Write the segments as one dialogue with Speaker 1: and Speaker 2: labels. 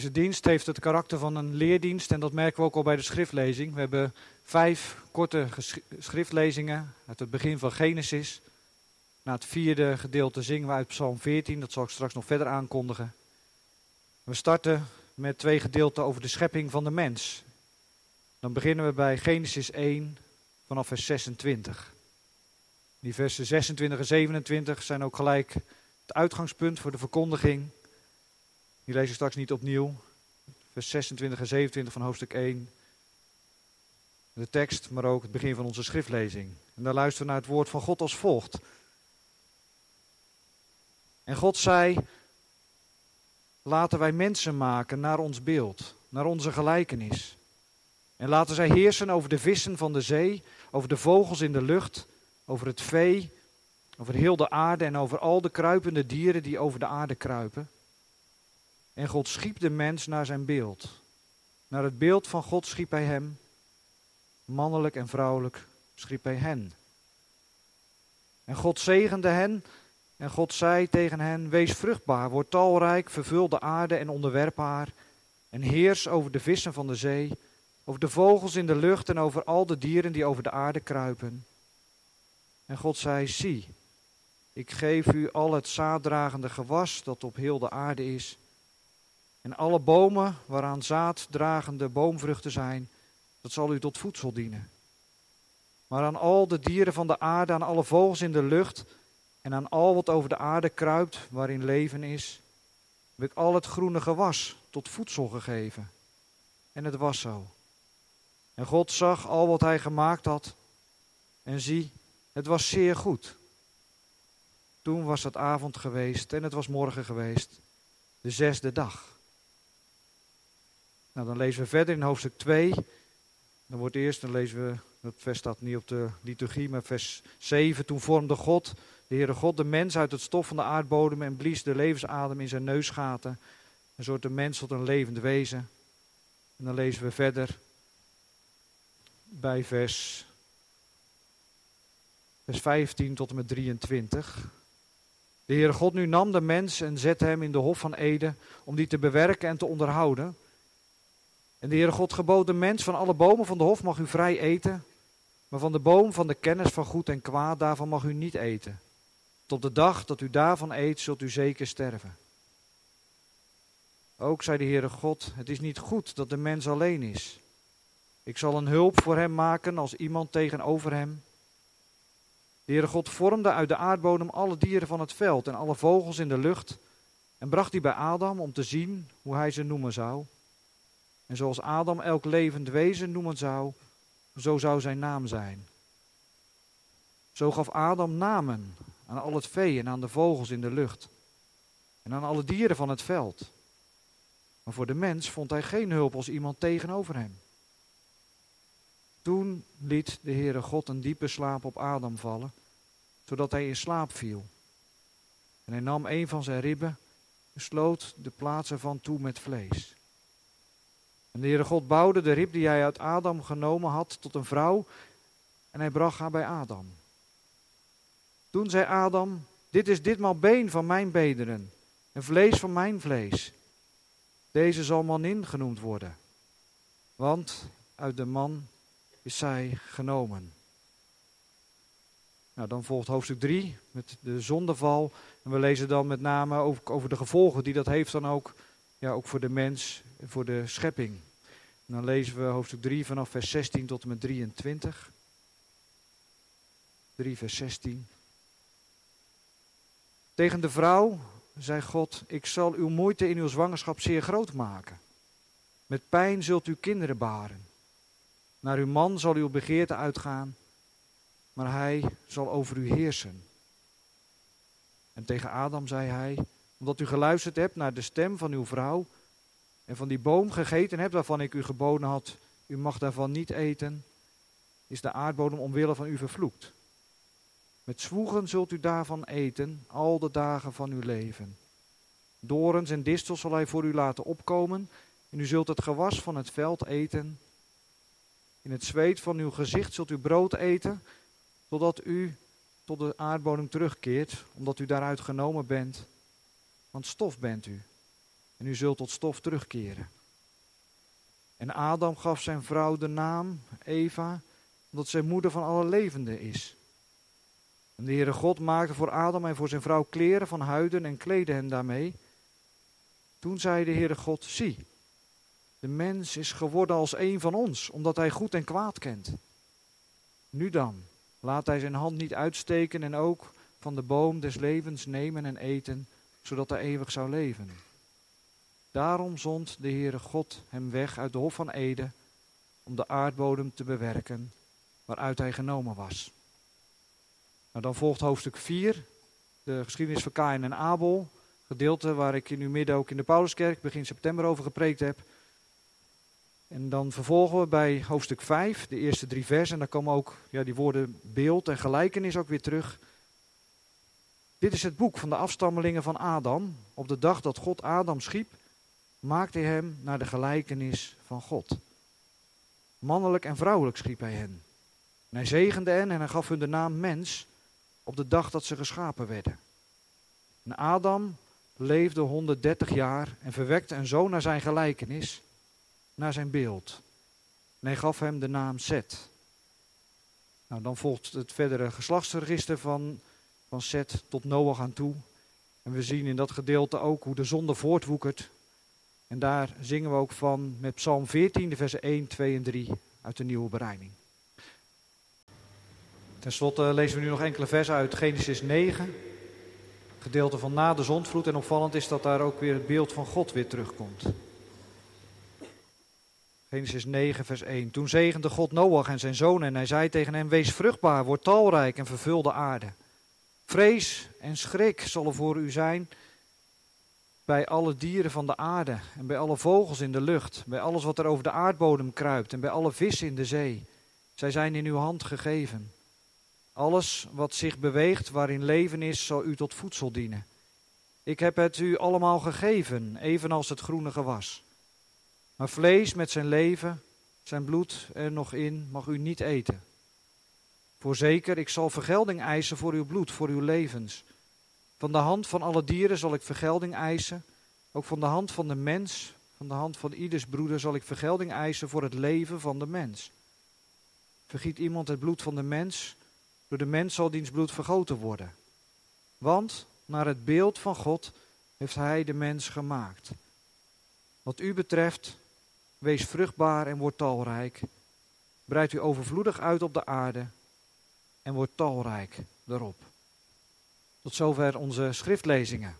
Speaker 1: Deze dienst heeft het karakter van een leerdienst en dat merken we ook al bij de schriftlezing. We hebben vijf korte schriftlezingen uit het begin van Genesis. Na het vierde gedeelte zingen we uit Psalm 14, dat zal ik straks nog verder aankondigen. We starten met twee gedeelten over de schepping van de mens. Dan beginnen we bij Genesis 1 vanaf vers 26. Die versen 26 en 27 zijn ook gelijk het uitgangspunt voor de verkondiging. Die ik straks niet opnieuw. Vers 26 en 27 van hoofdstuk 1. De tekst, maar ook het begin van onze schriftlezing. En daar luisteren we naar het woord van God als volgt. En God zei: Laten wij mensen maken naar ons beeld, naar onze gelijkenis. En laten zij heersen over de vissen van de zee, over de vogels in de lucht, over het vee, over heel de aarde en over al de kruipende dieren die over de aarde kruipen. En God schiep de mens naar zijn beeld. Naar het beeld van God schiep hij hem. Mannelijk en vrouwelijk schiep hij hen. En God zegende hen. En God zei tegen hen: Wees vruchtbaar, word talrijk, vervul de aarde en onderwerp haar. En heers over de vissen van de zee, over de vogels in de lucht en over al de dieren die over de aarde kruipen. En God zei: Zie, ik geef u al het zaaddragende gewas dat op heel de aarde is. En alle bomen waaraan zaaddragende boomvruchten zijn, dat zal u tot voedsel dienen. Maar aan al de dieren van de aarde, aan alle vogels in de lucht en aan al wat over de aarde kruipt, waarin leven is, heb ik al het groene gewas tot voedsel gegeven. En het was zo. En God zag al wat hij gemaakt had, en zie, het was zeer goed. Toen was het avond geweest en het was morgen geweest, de zesde dag. Nou, dan lezen we verder in hoofdstuk 2. Dan wordt eerst, dan lezen we, dat vers staat niet op de liturgie, maar vers 7. Toen vormde God, de Heere God, de mens uit het stof van de aardbodem en blies de levensadem in zijn neusgaten. En soort de mens tot een levend wezen. En dan lezen we verder bij vers, vers 15 tot en met 23. De Heere God nu nam de mens en zette hem in de hof van Eden om die te bewerken en te onderhouden. En de Heere God gebood de mens van alle bomen van de hof mag u vrij eten, maar van de boom van de kennis van goed en kwaad, daarvan mag u niet eten. Tot de dag dat u daarvan eet, zult u zeker sterven. Ook zei de Heere God, het is niet goed dat de mens alleen is. Ik zal een hulp voor hem maken als iemand tegenover hem. De Heere God vormde uit de aardbodem alle dieren van het veld en alle vogels in de lucht en bracht die bij Adam om te zien hoe hij ze noemen zou. En zoals Adam elk levend wezen noemen zou, zo zou zijn naam zijn. Zo gaf Adam namen aan al het vee en aan de vogels in de lucht en aan alle dieren van het veld. Maar voor de mens vond hij geen hulp als iemand tegenover hem. Toen liet de Heere God een diepe slaap op Adam vallen, zodat hij in slaap viel. En hij nam een van zijn ribben en sloot de plaats ervan toe met vlees. En de Heere God bouwde de rib die hij uit Adam genomen had tot een vrouw en hij bracht haar bij Adam. Toen zei Adam, dit is ditmaal been van mijn bederen en vlees van mijn vlees. Deze zal manin genoemd worden, want uit de man is zij genomen. Nou, dan volgt hoofdstuk 3 met de zondeval. En we lezen dan met name over, de gevolgen die dat heeft dan ook, ja, ook voor de mens en voor de schepping. Dan lezen we hoofdstuk 3 vanaf vers 16 tot en met 23. 3 vers 16. Tegen de vrouw zei God, ik zal uw moeite in uw zwangerschap zeer groot maken. Met pijn zult u kinderen baren. Naar uw man zal uw begeerte uitgaan, maar hij zal over u heersen. En tegen Adam zei hij, omdat u geluisterd hebt naar de stem van uw vrouw en van die boom gegeten hebt waarvan ik u geboden had, u mag daarvan niet eten, is de aardbodem omwille van u vervloekt. Met zwoegen zult u daarvan eten, al de dagen van uw leven. Dorens en distels zal hij voor u laten opkomen, en u zult het gewas van het veld eten. In het zweet van uw gezicht zult u brood eten, totdat u tot de aardbodem terugkeert, omdat u daaruit genomen bent. Want stof bent u. en u zult tot stof terugkeren. En Adam gaf zijn vrouw de naam Eva, omdat zij moeder van alle levenden is. En de Heere God maakte voor Adam en voor zijn vrouw kleren van huiden en kleedde hen daarmee. Toen zei de Heere God, zie, de mens is geworden als een van ons, omdat hij goed en kwaad kent. Nu dan, laat hij zijn hand niet uitsteken en ook van de boom des levens nemen en eten, zodat hij eeuwig zou leven. Daarom zond de Heere God hem weg uit de hof van Eden, om de aardbodem te bewerken, waaruit hij genomen was. Nou, dan volgt hoofdstuk 4, de geschiedenis van Kain en Abel, gedeelte waar ik in uw midden ook in de Pauluskerk begin september over gepreekt heb. En dan vervolgen we bij hoofdstuk 5, de eerste drie versen. En daar komen ook ja, die woorden beeld en gelijkenis ook weer terug. Dit is het boek van de afstammelingen van Adam. Op de dag dat God Adam schiep, maakte hij hem naar de gelijkenis van God. Mannelijk en vrouwelijk schiep hij hen. En hij zegende hen en hij gaf hun de naam mens op de dag dat ze geschapen werden. En Adam leefde 130 jaar en verwekte een zoon naar zijn gelijkenis naar zijn beeld. En hij gaf hem de naam Seth. Nou, dan volgt het verdere geslachtsregister van, van Seth tot Noach aan toe. En we zien in dat gedeelte ook hoe de zonde voortwoekert. En daar zingen we ook van met Psalm 14, de versen 1, 2 en 3 uit de nieuwe bereiding. Ten slotte lezen we nu nog enkele versen uit Genesis 9, gedeelte van na de zondvloed. En opvallend is dat daar ook weer het beeld van God weer terugkomt. Genesis 9, vers 1. Toen zegende God Noach en zijn zoon en hij zei tegen hem, wees vruchtbaar, word talrijk en vervul de aarde. Vrees en schrik zal er voor u zijn bij alle dieren van de aarde en bij alle vogels in de lucht, bij alles wat er over de aardbodem kruipt en bij alle vissen in de zee. Zij zijn in uw hand gegeven. Alles wat zich beweegt, waarin leven is, zal u tot voedsel dienen. Ik heb het u allemaal gegeven, evenals het groene gewas. Maar vlees met zijn leven, zijn bloed er nog in, mag u niet eten. Voorzeker, ik zal vergelding eisen voor uw bloed, voor uw levens. Van de hand van alle dieren zal ik vergelding eisen. Ook van de hand van de mens, van de hand van ieders broeder zal ik vergelding eisen voor het leven van de mens. Vergiet iemand het bloed van de mens, door de mens zal diens bloed vergoten worden. Want naar het beeld van God heeft hij de mens gemaakt. Wat u betreft, Wees vruchtbaar en word talrijk. Breid u overvloedig uit op de aarde en word talrijk erop. Tot zover onze schriftlezingen.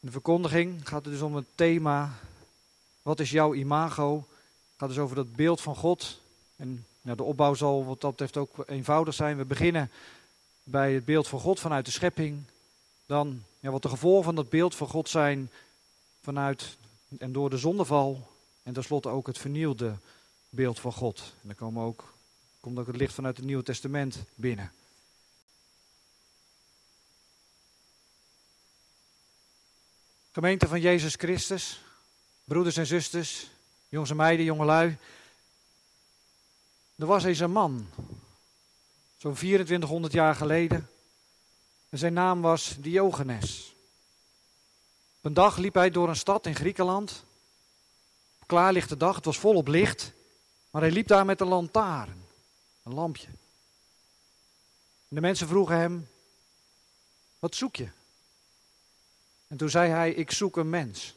Speaker 1: In de verkondiging gaat het dus om het thema: wat is jouw imago? Het gaat dus over dat beeld van God. En de opbouw zal wat dat betreft ook eenvoudig zijn. We beginnen bij het beeld van God vanuit de schepping. Dan ja, wat de gevolgen van dat beeld van God zijn vanuit en door de zondeval en tenslotte ook het vernielde beeld van God. En dan komen ook, komt ook het licht vanuit het Nieuwe Testament binnen. Gemeente van Jezus Christus, broeders en zusters, jongens en meiden, jongelui. Er was eens een man, zo'n 2400 jaar geleden. En zijn naam was Diogenes een dag liep hij door een stad in Griekenland. Klaarlichte dag, het was volop licht. Maar hij liep daar met een lantaarn, een lampje. En de mensen vroegen hem: Wat zoek je? En toen zei hij: Ik zoek een mens.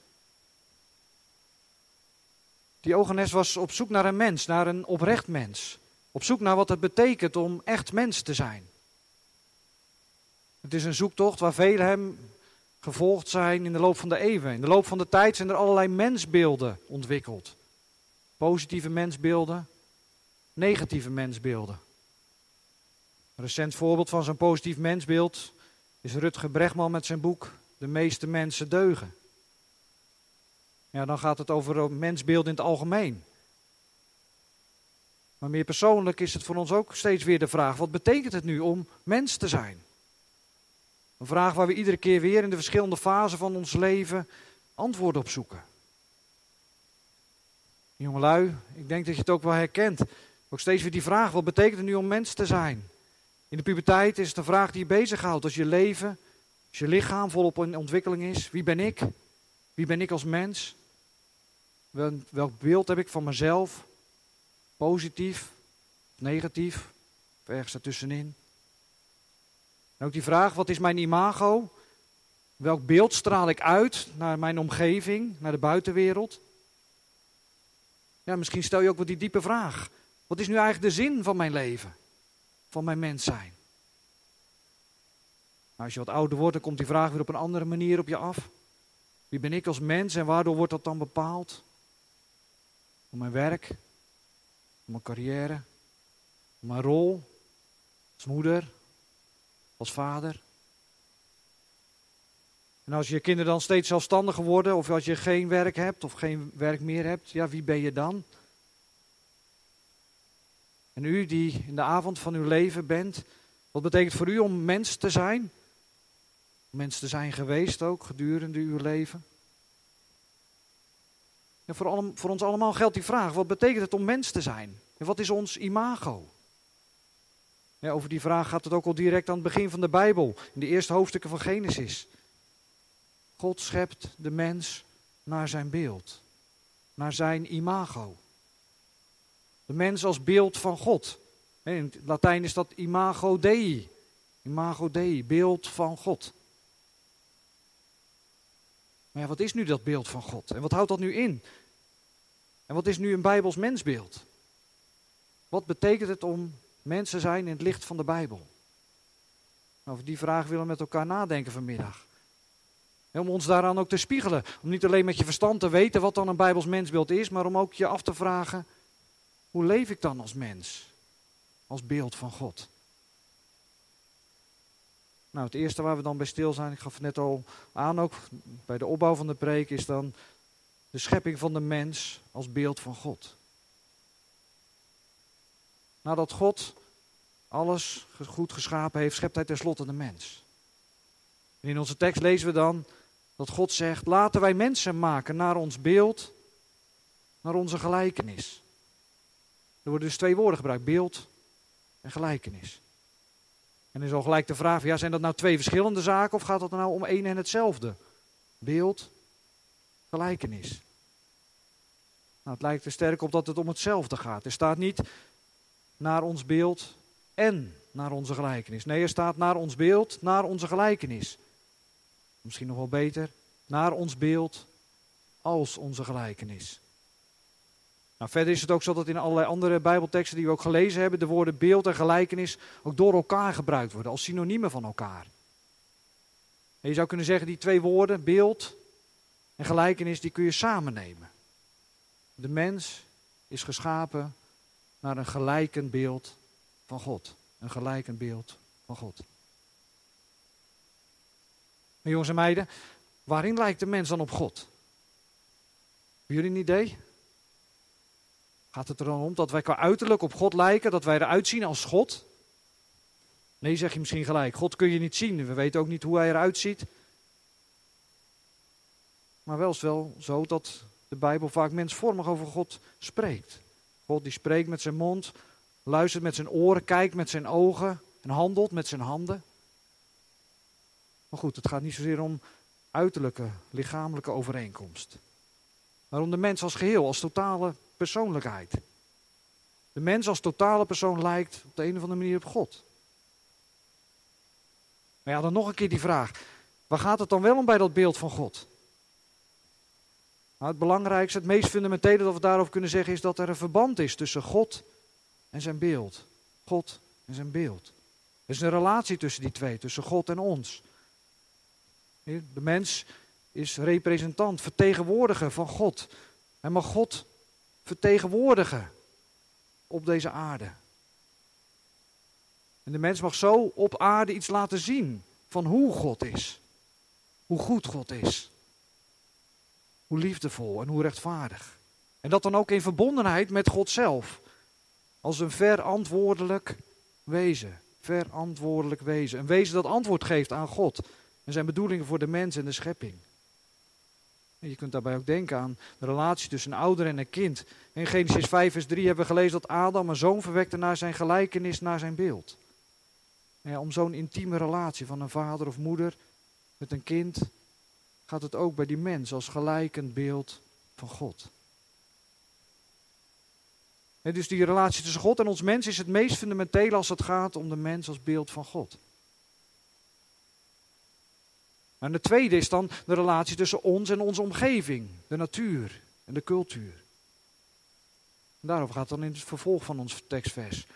Speaker 1: Diogenes was op zoek naar een mens, naar een oprecht mens. Op zoek naar wat het betekent om echt mens te zijn. Het is een zoektocht waar velen hem gevolgd zijn in de loop van de eeuwen. In de loop van de tijd zijn er allerlei mensbeelden ontwikkeld. Positieve mensbeelden, negatieve mensbeelden. Een recent voorbeeld van zo'n positief mensbeeld is Rutger Bregman met zijn boek De meeste mensen deugen. Ja, dan gaat het over mensbeelden in het algemeen. Maar meer persoonlijk is het voor ons ook steeds weer de vraag: wat betekent het nu om mens te zijn? Een vraag waar we iedere keer weer in de verschillende fasen van ons leven antwoorden op zoeken. Jongelui, ik denk dat je het ook wel herkent. Ook steeds weer die vraag, wat betekent het nu om mens te zijn? In de puberteit is het een vraag die je bezighoudt als je leven Als je lichaam volop in ontwikkeling is, wie ben ik? Wie ben ik als mens? Welk beeld heb ik van mezelf? Positief, negatief, of ergens ertussenin? En ook die vraag, wat is mijn imago? Welk beeld straal ik uit naar mijn omgeving, naar de buitenwereld? Ja, misschien stel je ook wel die diepe vraag. Wat is nu eigenlijk de zin van mijn leven? Van mijn mens zijn? Nou, als je wat ouder wordt, dan komt die vraag weer op een andere manier op je af. Wie ben ik als mens en waardoor wordt dat dan bepaald? Om mijn werk, om mijn carrière, om mijn rol als moeder, als vader. En als je kinderen dan steeds zelfstandiger worden, of als je geen werk hebt of geen werk meer hebt, ja, wie ben je dan? En u die in de avond van uw leven bent, wat betekent voor u om mens te zijn? Mens te zijn geweest ook gedurende uw leven? En voor, voor ons allemaal geldt die vraag: wat betekent het om mens te zijn? En wat is ons imago? Ja, over die vraag gaat het ook al direct aan het begin van de Bijbel, in de eerste hoofdstukken van Genesis. God schept de mens naar zijn beeld, naar zijn imago. De mens als beeld van God. In het Latijn is dat imago Dei. Imago Dei, beeld van God. Maar ja, wat is nu dat beeld van God? En wat houdt dat nu in? En wat is nu een Bijbels mensbeeld? Wat betekent het om mens te zijn in het licht van de Bijbel? Over die vraag willen we met elkaar nadenken vanmiddag. om ons daaraan ook te spiegelen. Om niet alleen met je verstand te weten wat dan een Bijbels mensbeeld is, maar om ook je af te vragen: hoe leef ik dan als mens? Als beeld van God. Nou, het eerste waar we dan bij stil zijn, ik gaf het net al aan ook bij de opbouw van de preek, is dan de schepping van de mens als beeld van God. Nadat God alles goed geschapen heeft, schept hij tenslotte de mens. En in onze tekst lezen we dan dat God zegt: Laten wij mensen maken naar ons beeld, naar onze gelijkenis. Er worden dus twee woorden gebruikt: beeld en gelijkenis. En is al gelijk de vraag: ja, zijn dat nou twee verschillende zaken of gaat het nou om één en hetzelfde? Beeld, gelijkenis. Nou, het lijkt er sterk op dat het om hetzelfde gaat. Er staat niet naar ons beeld en naar onze gelijkenis. Nee, er staat naar ons beeld, naar onze gelijkenis. Misschien nog wel beter, naar ons beeld als onze gelijkenis. Nou, verder is het ook zo dat in allerlei andere Bijbelteksten die we ook gelezen hebben, de woorden beeld en gelijkenis ook door elkaar gebruikt worden, als synoniemen van elkaar. En je zou kunnen zeggen, die twee woorden, beeld en gelijkenis, die kun je samen nemen. De mens is geschapen naar een gelijkend beeld van God. Een gelijkend beeld van God. Maar jongens en meiden, waarin lijkt de mens dan op God? Hebben jullie een idee? Gaat het er dan om dat wij qua uiterlijk op God lijken, dat wij eruit zien als God? Nee, zeg je misschien gelijk. God kun je niet zien. We weten ook niet hoe hij eruit ziet. Maar wel is wel zo dat de Bijbel vaak mensvormig over God spreekt. God die spreekt met zijn mond, luistert met zijn oren, kijkt met zijn ogen en handelt met zijn handen. Maar goed, het gaat niet zozeer om uiterlijke, lichamelijke overeenkomst. Maar om de mens als geheel, als totale persoonlijkheid. De mens als totale persoon lijkt op de een of andere manier op God. Maar ja, dan nog een keer die vraag. Waar gaat het dan wel om bij dat beeld van God? Nou, het belangrijkste, het meest fundamentele dat we daarover kunnen zeggen, is dat er een verband is tussen God en zijn beeld. God en zijn beeld. Er is een relatie tussen die twee, tussen God en ons. De mens is representant, vertegenwoordiger van God. En mag God vertegenwoordigen op deze aarde. En de mens mag zo op aarde iets laten zien van hoe God is. Hoe goed God is. Hoe liefdevol en hoe rechtvaardig. En dat dan ook in verbondenheid met God zelf. Als een verantwoordelijk wezen. Verantwoordelijk wezen. Een wezen dat antwoord geeft aan God. En zijn bedoelingen voor de mens en de schepping. Je kunt daarbij ook denken aan de relatie tussen een ouder en een kind. In Genesis 5, vers 3 hebben we gelezen dat Adam een zoon verwekte naar zijn gelijkenis, naar zijn beeld. Ja, om zo'n intieme relatie van een vader of moeder met een kind, gaat het ook bij die mens als gelijkend beeld van God. En dus die relatie tussen God en ons mens is het meest fundamentele als het gaat om de mens als beeld van God. En de tweede is dan de relatie tussen ons en onze omgeving, de natuur en de cultuur. Daarover gaat het dan in het vervolg van ons tekstvers.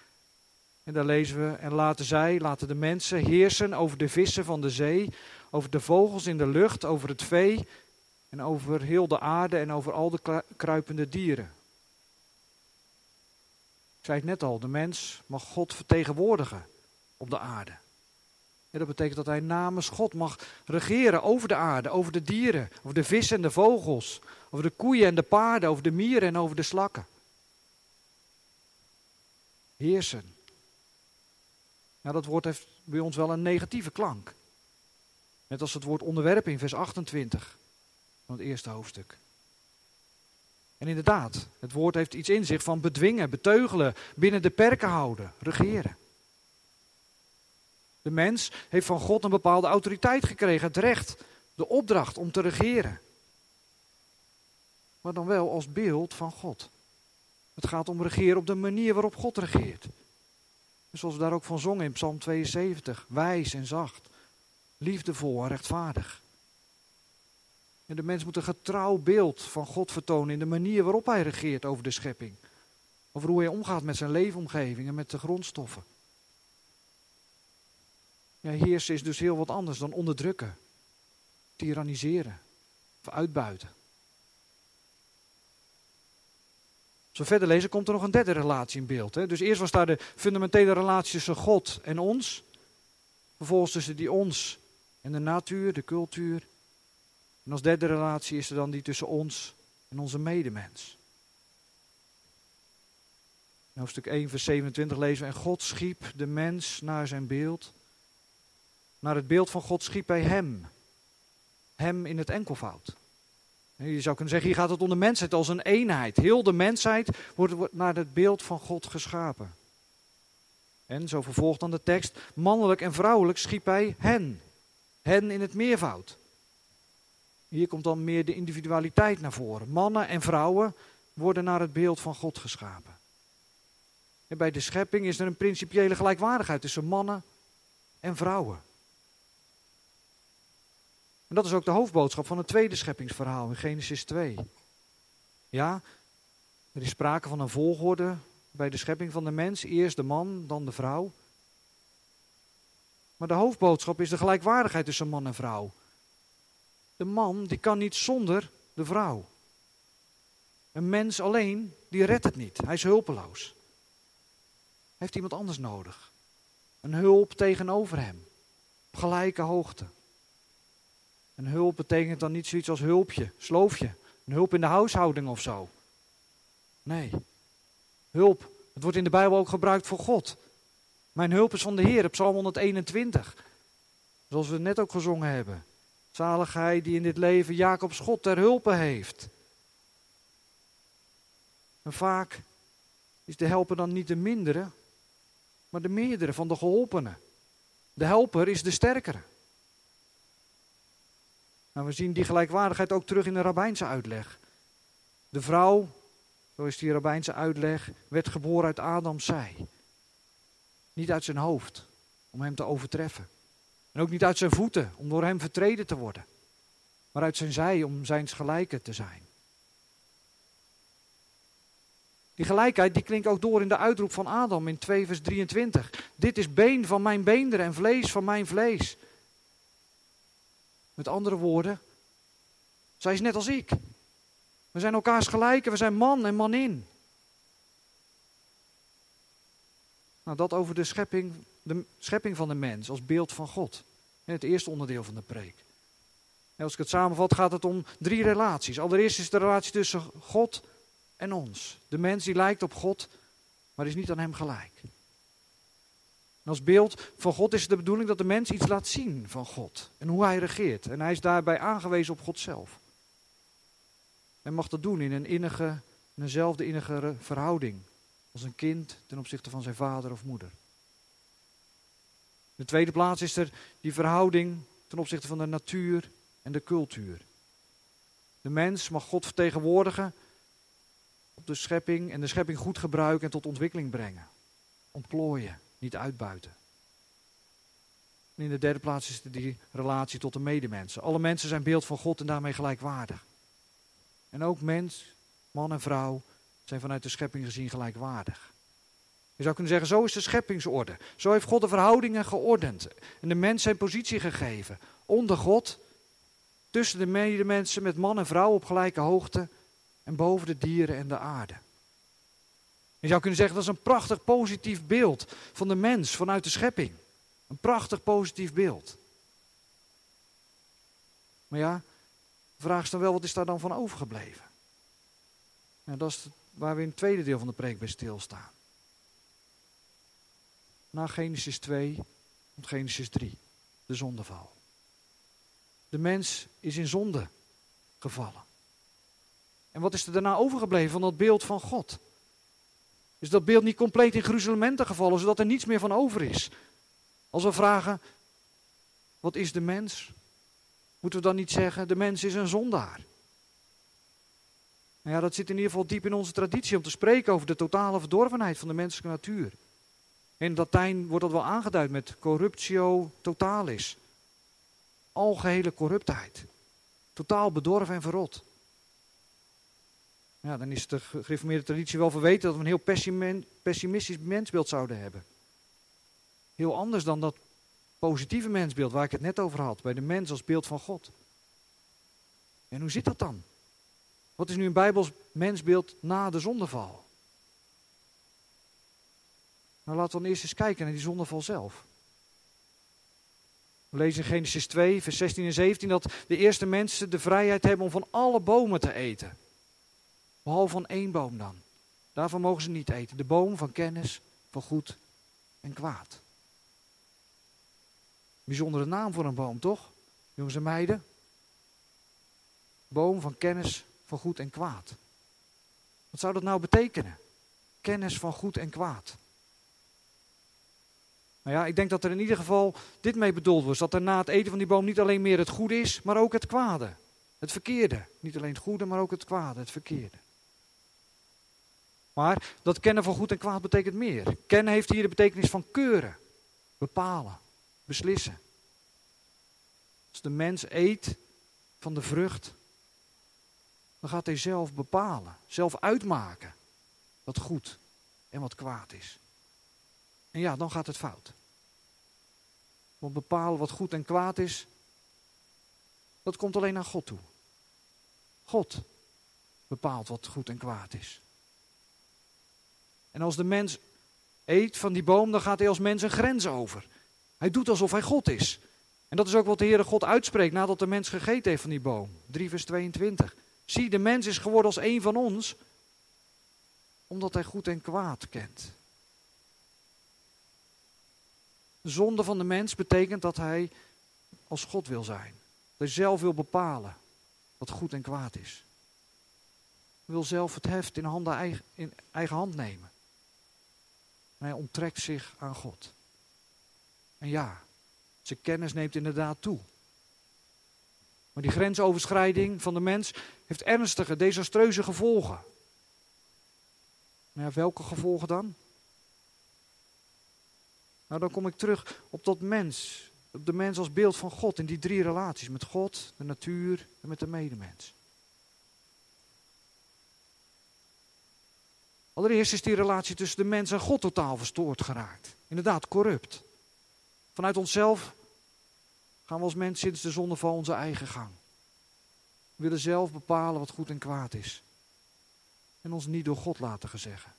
Speaker 1: En daar lezen we, en laten zij, laten de mensen heersen over de vissen van de zee, over de vogels in de lucht, over het vee en over heel de aarde en over al de kruipende dieren. Ik zei het net al, de mens mag God vertegenwoordigen op de aarde. En dat betekent dat hij namens God mag regeren over de aarde, over de dieren, over de vissen en de vogels, over de koeien en de paarden, over de mieren en over de slakken. Heersen. Nou, dat woord heeft bij ons wel een negatieve klank. Net als het woord onderwerp in vers 28 van het eerste hoofdstuk. En inderdaad, het woord heeft iets in zich van bedwingen, beteugelen, binnen de perken houden, regeren. De mens heeft van God een bepaalde autoriteit gekregen, het recht, de opdracht om te regeren. Maar dan wel als beeld van God. Het gaat om regeren op de manier waarop God regeert. Zoals we daar ook van zongen in Psalm 72. Wijs en zacht, liefdevol en rechtvaardig. En de mens moet een getrouw beeld van God vertonen in de manier waarop hij regeert over de schepping. Over hoe hij omgaat met zijn leefomgeving en met de grondstoffen. Ja, heersen is dus heel wat anders dan onderdrukken, tyranniseren of uitbuiten. We verder lezen, komt er nog een derde relatie in beeld. Hè? Dus eerst was daar de fundamentele relatie tussen God en ons. Vervolgens tussen die ons en de natuur, de cultuur. En als derde relatie is er dan die tussen ons en onze medemens. In hoofdstuk 1, vers 27 lezen we: En God schiep de mens naar zijn beeld. Naar het beeld van God schiep hij hem. Hem in het enkelvoud. Je zou kunnen zeggen, hier gaat het om de mensheid als een eenheid. Heel de mensheid wordt naar het beeld van God geschapen. En zo vervolgt dan de tekst, mannelijk en vrouwelijk schiep hij hen. Hen in het meervoud. Hier komt dan meer de individualiteit naar voren. Mannen en vrouwen worden naar het beeld van God geschapen. En bij de schepping is er een principiële gelijkwaardigheid tussen mannen en vrouwen. En dat is ook de hoofdboodschap van het tweede scheppingsverhaal in Genesis 2. Ja, er is sprake van een volgorde bij de schepping van de mens. Eerst de man, dan de vrouw. Maar de hoofdboodschap is de gelijkwaardigheid tussen man en vrouw. De man die kan niet zonder de vrouw. Een mens alleen, die redt het niet. Hij is hulpeloos. Heeft iemand anders nodig. Een hulp tegenover hem. Op gelijke hoogte. Een hulp betekent dan niet zoiets als hulpje, sloofje. Een hulp in de huishouding of zo. Nee. Hulp. Het wordt in de Bijbel ook gebruikt voor God. Mijn hulp is van de Heer, Psalm 121. Zoals we net ook gezongen hebben. Zalig hij die in dit leven Jacobs God ter hulpe heeft. En vaak is de helper dan niet de mindere, maar de meerdere van de geholpenen. De helper is de sterkere. Nou, we zien die gelijkwaardigheid ook terug in de rabbijnse uitleg. De vrouw, zo is die rabbijnse uitleg, werd geboren uit Adams zij. Niet uit zijn hoofd, om hem te overtreffen. En ook niet uit zijn voeten, om door hem vertreden te worden. Maar uit zijn zij, om zijns gelijke te zijn. Die gelijkheid die klinkt ook door in de uitroep van Adam in 2 vers 23. Dit is been van mijn beenderen en vlees van mijn vlees. Met andere woorden, zij is net als ik. We zijn elkaars gelijken, we zijn man en manin. Nou, dat over de schepping, de schepping van de mens als beeld van God. Het eerste onderdeel van de preek. En als ik het samenvat, gaat het om drie relaties. Allereerst is de relatie tussen God en ons. De mens die lijkt op God, maar is niet aan hem gelijk. En als beeld van God is het de bedoeling dat de mens iets laat zien van God en hoe hij regeert. En hij is daarbij aangewezen op God zelf. En mag dat doen in een innige, eenzelfde innige verhouding als een kind ten opzichte van zijn vader of moeder. In de tweede plaats is er die verhouding ten opzichte van de natuur en de cultuur. De mens mag God vertegenwoordigen op de schepping en de schepping goed gebruiken en tot ontwikkeling brengen. Ontplooien, niet uitbuiten. En in de derde plaats is er die relatie tot de medemensen. Alle mensen zijn beeld van God en daarmee gelijkwaardig. En ook mens, man en vrouw zijn vanuit de schepping gezien gelijkwaardig. Je zou kunnen zeggen, zo is de scheppingsorde. Zo heeft God de verhoudingen geordend. En de mens zijn positie gegeven. Onder God, tussen de medemensen met man en vrouw op gelijke hoogte. En boven de dieren en de aarde. Je zou kunnen zeggen, dat is een prachtig positief beeld van de mens vanuit de schepping. Een prachtig positief beeld. Maar ja, de vraag is dan wel, wat is daar dan van overgebleven? Nou, dat is waar we in het tweede deel van de preek bij stilstaan. Na Genesis 2 komt Genesis 3, de zondeval. De mens is in zonde gevallen. En wat is er daarna overgebleven van dat beeld van God? Is dat beeld niet compleet in gruzelementen gevallen, zodat er niets meer van over is? Als we vragen, wat is de mens? Moeten we dan niet zeggen, de mens is een zondaar? Nou ja, dat zit in ieder geval diep in onze traditie om te spreken over de totale verdorvenheid van de menselijke natuur. In Latijn wordt dat wel aangeduid met corruptio totalis. Algehele corruptheid. Totaal bedorven en verrot. Ja, dan is de gereformeerde traditie wel verweten dat we een heel pessimistisch mensbeeld zouden hebben. Heel anders dan dat positieve mensbeeld waar ik het net over had, bij de mens als beeld van God. En hoe zit dat dan? Wat is nu een Bijbels mensbeeld na de zondeval? Nou, laten we dan eerst eens kijken naar die zondeval zelf. We lezen in Genesis 2, vers 16 en 17 dat de eerste mensen de vrijheid hebben om van alle bomen te eten. Behalve van één boom dan. Daarvan mogen ze niet eten. De boom van kennis van goed en kwaad. Bijzondere naam voor een boom, toch? Jongens en meiden. Boom van kennis van goed en kwaad. Wat zou dat nou betekenen? Kennis van goed en kwaad. Nou ja, ik denk dat er in ieder geval dit mee bedoeld was. Dat er na het eten van die boom niet alleen meer het goede is, maar ook het kwade. Het verkeerde. Niet alleen het goede, maar ook het kwade, het verkeerde. Maar dat kennen van goed en kwaad betekent meer. Kennen heeft hier de betekenis van keuren, bepalen, beslissen. Als de mens eet van de vrucht, dan gaat hij zelf bepalen, zelf uitmaken wat goed en wat kwaad is. En ja, dan gaat het fout. Want bepalen wat goed en kwaad is, dat komt alleen aan God toe. God bepaalt wat goed en kwaad is. En als de mens eet van die boom, dan gaat hij als mens een grens over. Hij doet alsof hij God is. En dat is ook wat de Heere God uitspreekt nadat de mens gegeten heeft van die boom. 3 vers 22. Zie, de mens is geworden als een van ons, omdat hij goed en kwaad kent. De zonde van de mens betekent dat hij als God wil zijn. Dat hij zelf wil bepalen wat goed en kwaad is. Hij wil zelf het heft in, handen, in eigen hand nemen. En hij onttrekt zich aan God. En ja, zijn kennis neemt inderdaad toe. Maar die grensoverschrijding van de mens heeft ernstige, desastreuze gevolgen. Maar welke gevolgen dan? Nou, dan kom ik terug op dat mens. Op de mens als beeld van God in die drie relaties. Met God, de natuur en met de medemens. Allereerst is die relatie tussen de mens en God totaal verstoord geraakt. Inderdaad, corrupt. Vanuit onszelf gaan we als mens sinds de zondeval onze eigen gang. We willen zelf bepalen wat goed en kwaad is. En ons niet door God laten gezeggen.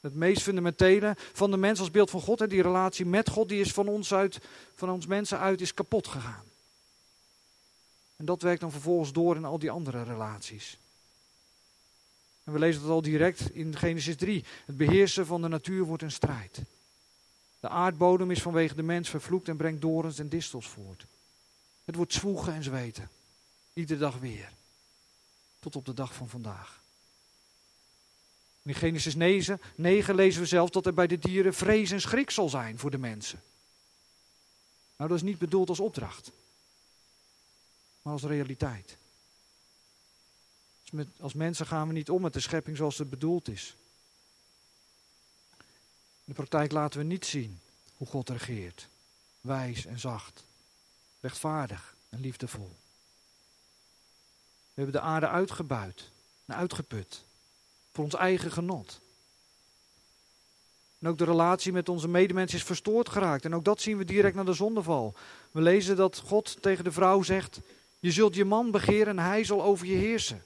Speaker 1: Het meest fundamentele van de mens als beeld van God en die relatie met God, die is van ons, uit, van ons mensen uit, is kapot gegaan. En dat werkt dan vervolgens door in al die andere relaties. En we lezen dat al direct in Genesis 3. Het beheersen van de natuur wordt een strijd. De aardbodem is vanwege de mens vervloekt en brengt dorens en distels voort. Het wordt zwoegen en zweten. Iedere dag weer. Tot op de dag van vandaag. In Genesis 9, 9 lezen we zelf dat er bij de dieren vrees en schrik zal zijn voor de mensen. Nou, dat is niet bedoeld als opdracht, maar als realiteit. Als, met, als mensen gaan we niet om met de schepping zoals het bedoeld is. In de praktijk laten we niet zien hoe God regeert. Wijs en zacht, rechtvaardig en liefdevol. We hebben de aarde uitgebuit en uitgeput voor ons eigen genot. En ook de relatie met onze medemens is verstoord geraakt. En ook dat zien we direct na de zondeval. We lezen dat God tegen de vrouw zegt: Je zult je man begeren en hij zal over je heersen.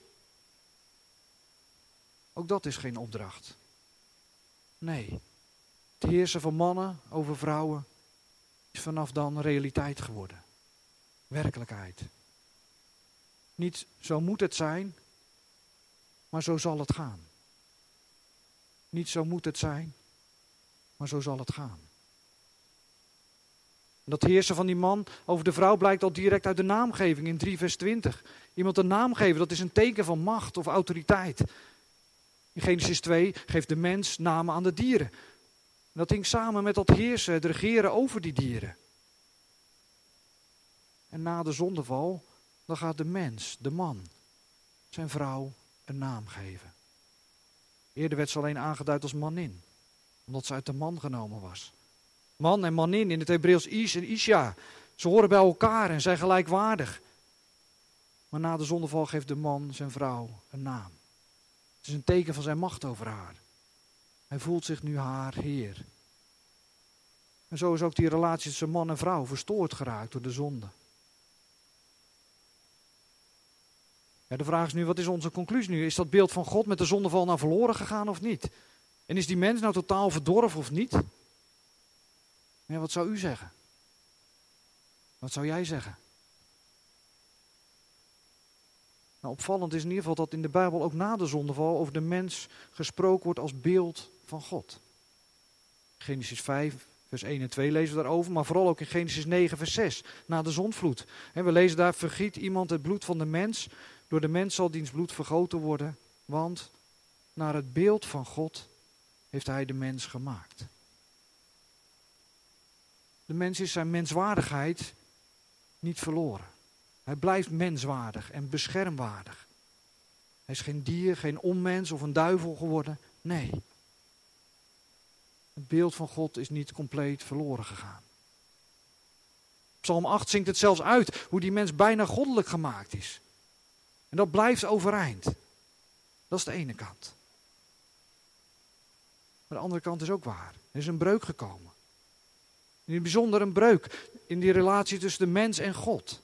Speaker 1: Ook dat is geen opdracht. Nee, het heersen van mannen over vrouwen is vanaf dan realiteit geworden. Werkelijkheid. Niet zo moet het zijn, maar zo zal het gaan. Niet zo moet het zijn, maar zo zal het gaan. Dat heersen van die man over de vrouw blijkt al direct uit de naamgeving in 3 vers 20. Iemand een naam geven, dat is een teken van macht of autoriteit. In Genesis 2 geeft de mens namen aan de dieren. dat hing samen met dat heersen, het regeren over die dieren. En na de zondeval, dan gaat de mens, de man, zijn vrouw een naam geven. Eerder werd ze alleen aangeduid als manin omdat ze uit de man genomen was. Man en manin in het Hebreeuws Ish en Isha. Ze horen bij elkaar en zijn gelijkwaardig. Maar na de zondeval geeft de man zijn vrouw een naam. Het is een teken van zijn macht over haar. Hij voelt zich nu haar heer. En zo is ook die relatie tussen man en vrouw verstoord geraakt door de zonde. Ja, de vraag is nu, wat is onze conclusie nu? Is dat beeld van God met de zondeval nou verloren gegaan of niet? En is die mens nou totaal verdorven of niet? Ja, wat zou u zeggen? Wat zou jij zeggen? Nou, opvallend is in ieder geval dat in de Bijbel ook na de zondeval over de mens gesproken wordt als beeld van God. Genesis 5, vers 1 en 2 lezen we daarover, maar vooral ook in Genesis 9, vers 6, na de zondvloed. En we lezen daar, vergiet iemand het bloed van de mens, door de mens zal diens bloed vergoten worden, want naar het beeld van God heeft hij de mens gemaakt. De mens is zijn menswaardigheid niet verloren. Hij blijft menswaardig en beschermwaardig. Hij is geen dier, geen onmens of een duivel geworden. Nee. Het beeld van God is niet compleet verloren gegaan. Psalm 8 zingt het zelfs uit hoe die mens bijna goddelijk gemaakt is. En dat blijft overeind. Dat is de ene kant. Maar de andere kant is ook waar. Er is een breuk gekomen. In het bijzonder een breuk in die relatie tussen de mens en God.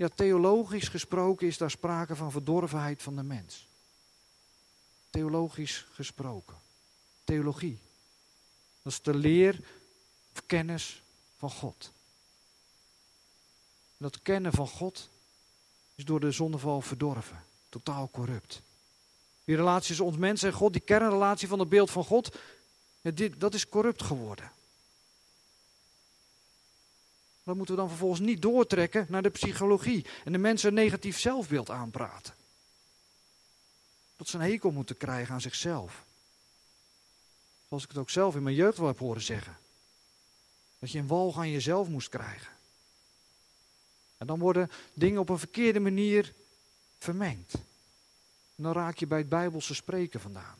Speaker 1: Ja, theologisch gesproken is daar sprake van verdorvenheid van de mens. Theologisch gesproken. Theologie. Dat is de leer of kennis van God. dat kennen van God is door de zondeval verdorven. Totaal corrupt. Die relatie tussen ons mens en God, die kernrelatie van het beeld van God, dat is corrupt geworden. Dat moeten we dan vervolgens niet doortrekken naar de psychologie en de mensen een negatief zelfbeeld aanpraten. Dat ze een hekel moeten krijgen aan zichzelf. Zoals ik het ook zelf in mijn jeugd wel heb horen zeggen. Dat je een walg aan jezelf moest krijgen. En dan worden dingen op een verkeerde manier vermengd. En dan raak je bij het Bijbelse spreken vandaan.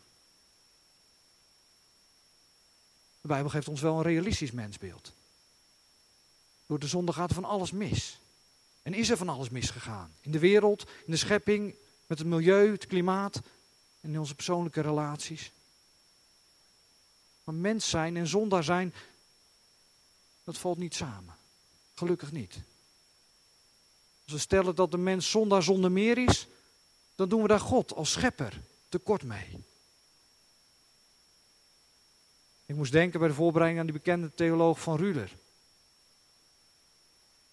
Speaker 1: De Bijbel geeft ons wel een realistisch mensbeeld. Door de zonde gaat van alles mis. En is er van alles misgegaan. In de wereld, in de schepping, met het milieu, het klimaat en in onze persoonlijke relaties. Maar mens zijn en zondaar zijn, dat valt niet samen. Gelukkig niet. Als we stellen dat de mens zondaar zonder meer is, dan doen we daar God als schepper tekort mee. Ik moest denken bij de voorbereiding aan die bekende theoloog van Ruler.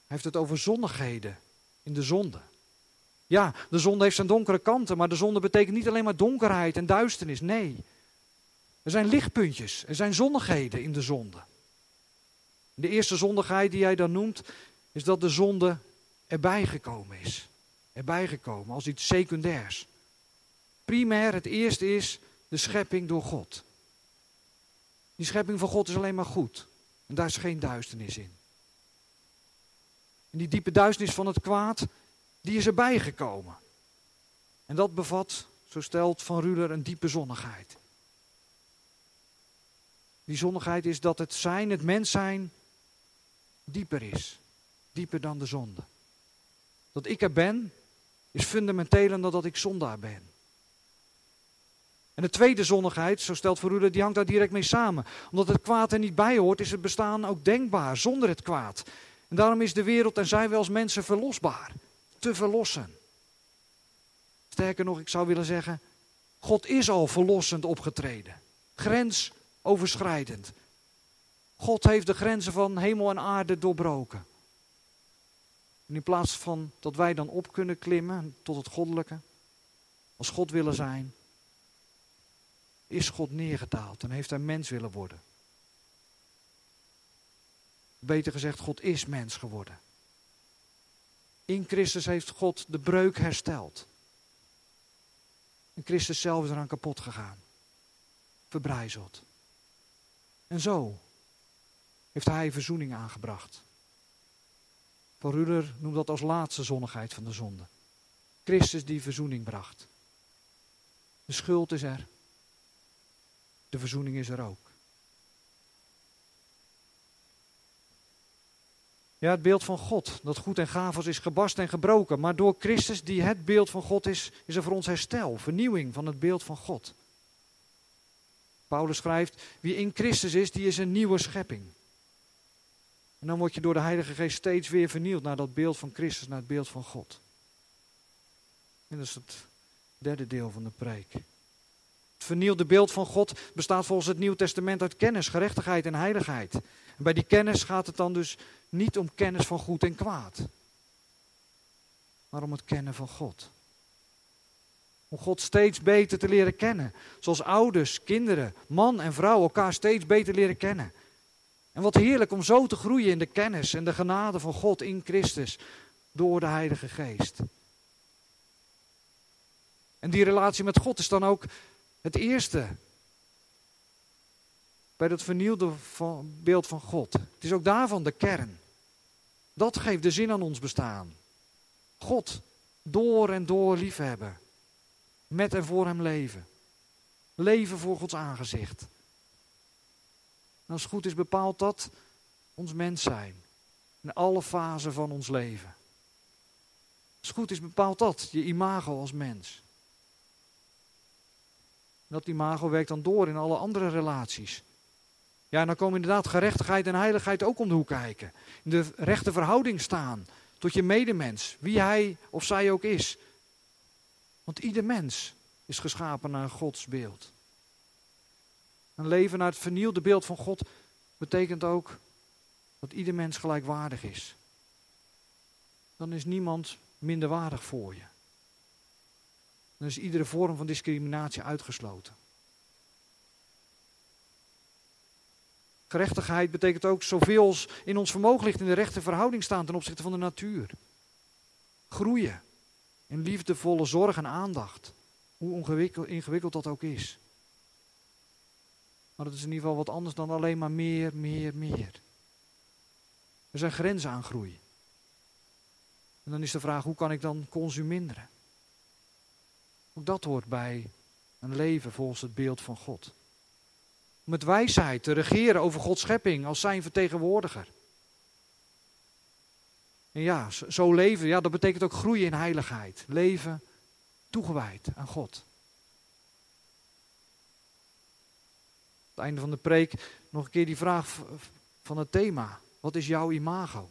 Speaker 1: Heeft het over zonnigheden in de zonde. Ja, de zonde heeft zijn donkere kanten, maar de zonde betekent niet alleen maar donkerheid en duisternis. Nee, er zijn lichtpuntjes, er zijn zonnigheden in de zonde. De eerste zondigheid die hij dan noemt, is dat de zonde erbij gekomen is erbij gekomen als iets secundairs. Primair, het eerste is de schepping door God. Die schepping van God is alleen maar goed. En daar is geen duisternis in. En die diepe duisternis van het kwaad, die is erbij gekomen. En dat bevat, zo stelt Van Ruler, een diepe zonnigheid. Die zonnigheid is dat het zijn, het mens zijn, dieper is. Dieper dan de zonde. Dat ik er ben, is fundamenteler dan dat ik zondaar ben. En de tweede zonnigheid, zo stelt Verruder, die hangt daar direct mee samen. Omdat het kwaad er niet bij hoort, is het bestaan ook denkbaar zonder het kwaad. En daarom is de wereld en zijn we als mensen verlosbaar. Te verlossen. Sterker nog, ik zou willen zeggen, God is al verlossend opgetreden. Grensoverschrijdend. God heeft de grenzen van hemel en aarde doorbroken. En in plaats van dat wij dan op kunnen klimmen tot het goddelijke, als God willen zijn, is God neergedaald en heeft hij mens willen worden. Beter gezegd, God is mens geworden. In Christus heeft God de breuk hersteld. En Christus zelf is eraan kapot gegaan. Verbrijzeld. En zo heeft hij verzoening aangebracht. Van Ruder noemt dat als laatste zonnigheid van de zonde. Christus die verzoening bracht. De schuld is er. De verzoening is er ook. Ja, het beeld van God, dat goed en was, is gebast en gebroken. Maar door Christus, die het beeld van God is, is er voor ons herstel, vernieuwing van het beeld van God. Paulus schrijft, wie in Christus is, die is een nieuwe schepping. En dan word je door de Heilige Geest steeds weer vernieuwd naar dat beeld van Christus, naar het beeld van God. En dat is het derde deel van de preek. Het vernieuwde beeld van God bestaat volgens het Nieuw Testament uit kennis, gerechtigheid en heiligheid. En bij die kennis gaat het dan dus niet om kennis van goed en kwaad, maar om het kennen van God. Om God steeds beter te leren kennen. Zoals ouders, kinderen, man en vrouw elkaar steeds beter leren kennen. En wat heerlijk om zo te groeien in de kennis en de genade van God in Christus door de Heilige Geest. En die relatie met God is dan ook het eerste bij dat vernieuwde beeld van God. Het is ook daarvan de kern. Dat geeft de zin aan ons bestaan. God door en door liefhebben. Met en voor Hem leven. Leven voor Gods aangezicht. En als goed is bepaalt dat ons mens zijn. In alle fasen van ons leven. Als goed is bepaalt dat je imago als mens. dat imago werkt dan door in alle andere relaties. Ja, en dan komen inderdaad gerechtigheid en heiligheid ook om de hoek kijken. In de rechte verhouding staan tot je medemens, wie hij of zij ook is. Want ieder mens is geschapen naar Gods beeld. Een leven naar het vernieuwde beeld van God betekent ook dat ieder mens gelijkwaardig is. Dan is niemand minderwaardig voor je. Dan is iedere vorm van discriminatie uitgesloten. Gerechtigheid betekent ook zoveel als in ons vermogen ligt in de rechte verhouding staan ten opzichte van de natuur. Groeien in liefdevolle zorg en aandacht. Hoe ingewikkeld dat ook is. Maar het is in ieder geval wat anders dan alleen maar meer, meer, meer. Er zijn grenzen aan groei. En dan is de vraag, hoe kan ik dan consuminderen? Ook dat hoort bij een leven volgens het beeld van God met wijsheid te regeren over Gods schepping als zijn vertegenwoordiger. En ja, zo leven, ja, dat betekent ook groeien in heiligheid. Leven toegewijd aan God. het einde van de preek nog een keer die vraag van het thema. Wat is jouw imago?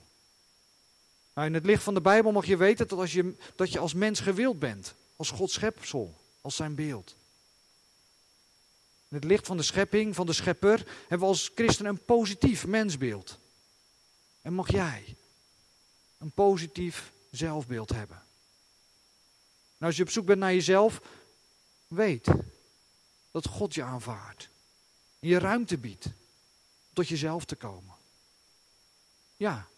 Speaker 1: Nou, in het licht van de Bijbel mag je weten dat, als je, dat je als mens gewild bent. Als Gods schepsel, als zijn beeld. Het licht van de schepping, van de schepper, hebben we als christen een positief mensbeeld. En mag jij een positief zelfbeeld hebben. Nou, als je op zoek bent naar jezelf, weet dat God je aanvaardt. En je ruimte biedt tot jezelf te komen. Ja,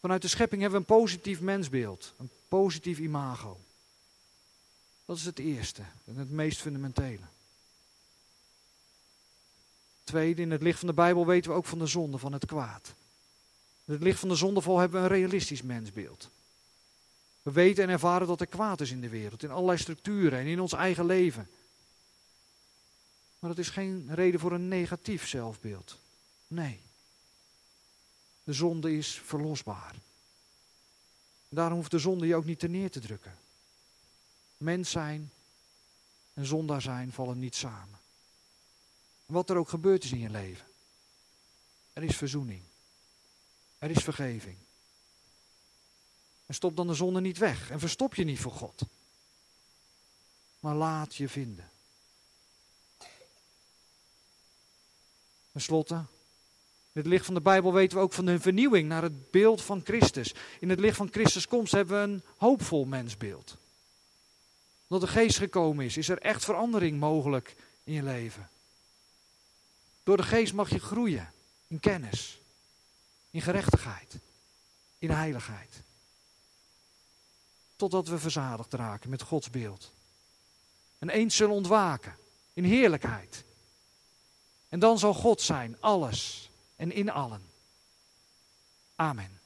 Speaker 1: vanuit de schepping hebben we een positief mensbeeld. Een positief imago. Dat is het eerste en het meest fundamentele. Tweede, in het licht van de Bijbel weten we ook van de zonde, van het kwaad. In het licht van de zondeval hebben we een realistisch mensbeeld. We weten en ervaren dat er kwaad is in de wereld, in allerlei structuren en in ons eigen leven. Maar dat is geen reden voor een negatief zelfbeeld. Nee. De zonde is verlosbaar. Daarom hoeft de zonde je ook niet te neer te drukken. Mens zijn en zondaar zijn vallen niet samen. Wat er ook gebeurd is in je leven. Er is verzoening. Er is vergeving. En stop dan de zonde niet weg en verstop je niet voor God. Maar laat je vinden. Ten slotte, in het licht van de Bijbel weten we ook van de vernieuwing naar het beeld van Christus. In het licht van Christus komst hebben we een hoopvol mensbeeld. Omdat de geest gekomen is, is er echt verandering mogelijk in je leven. Door de geest mag je groeien in kennis, in gerechtigheid, in heiligheid. Totdat we verzadigd raken met Gods beeld. En eens zullen ontwaken in heerlijkheid. En dan zal God zijn, alles en in allen. Amen.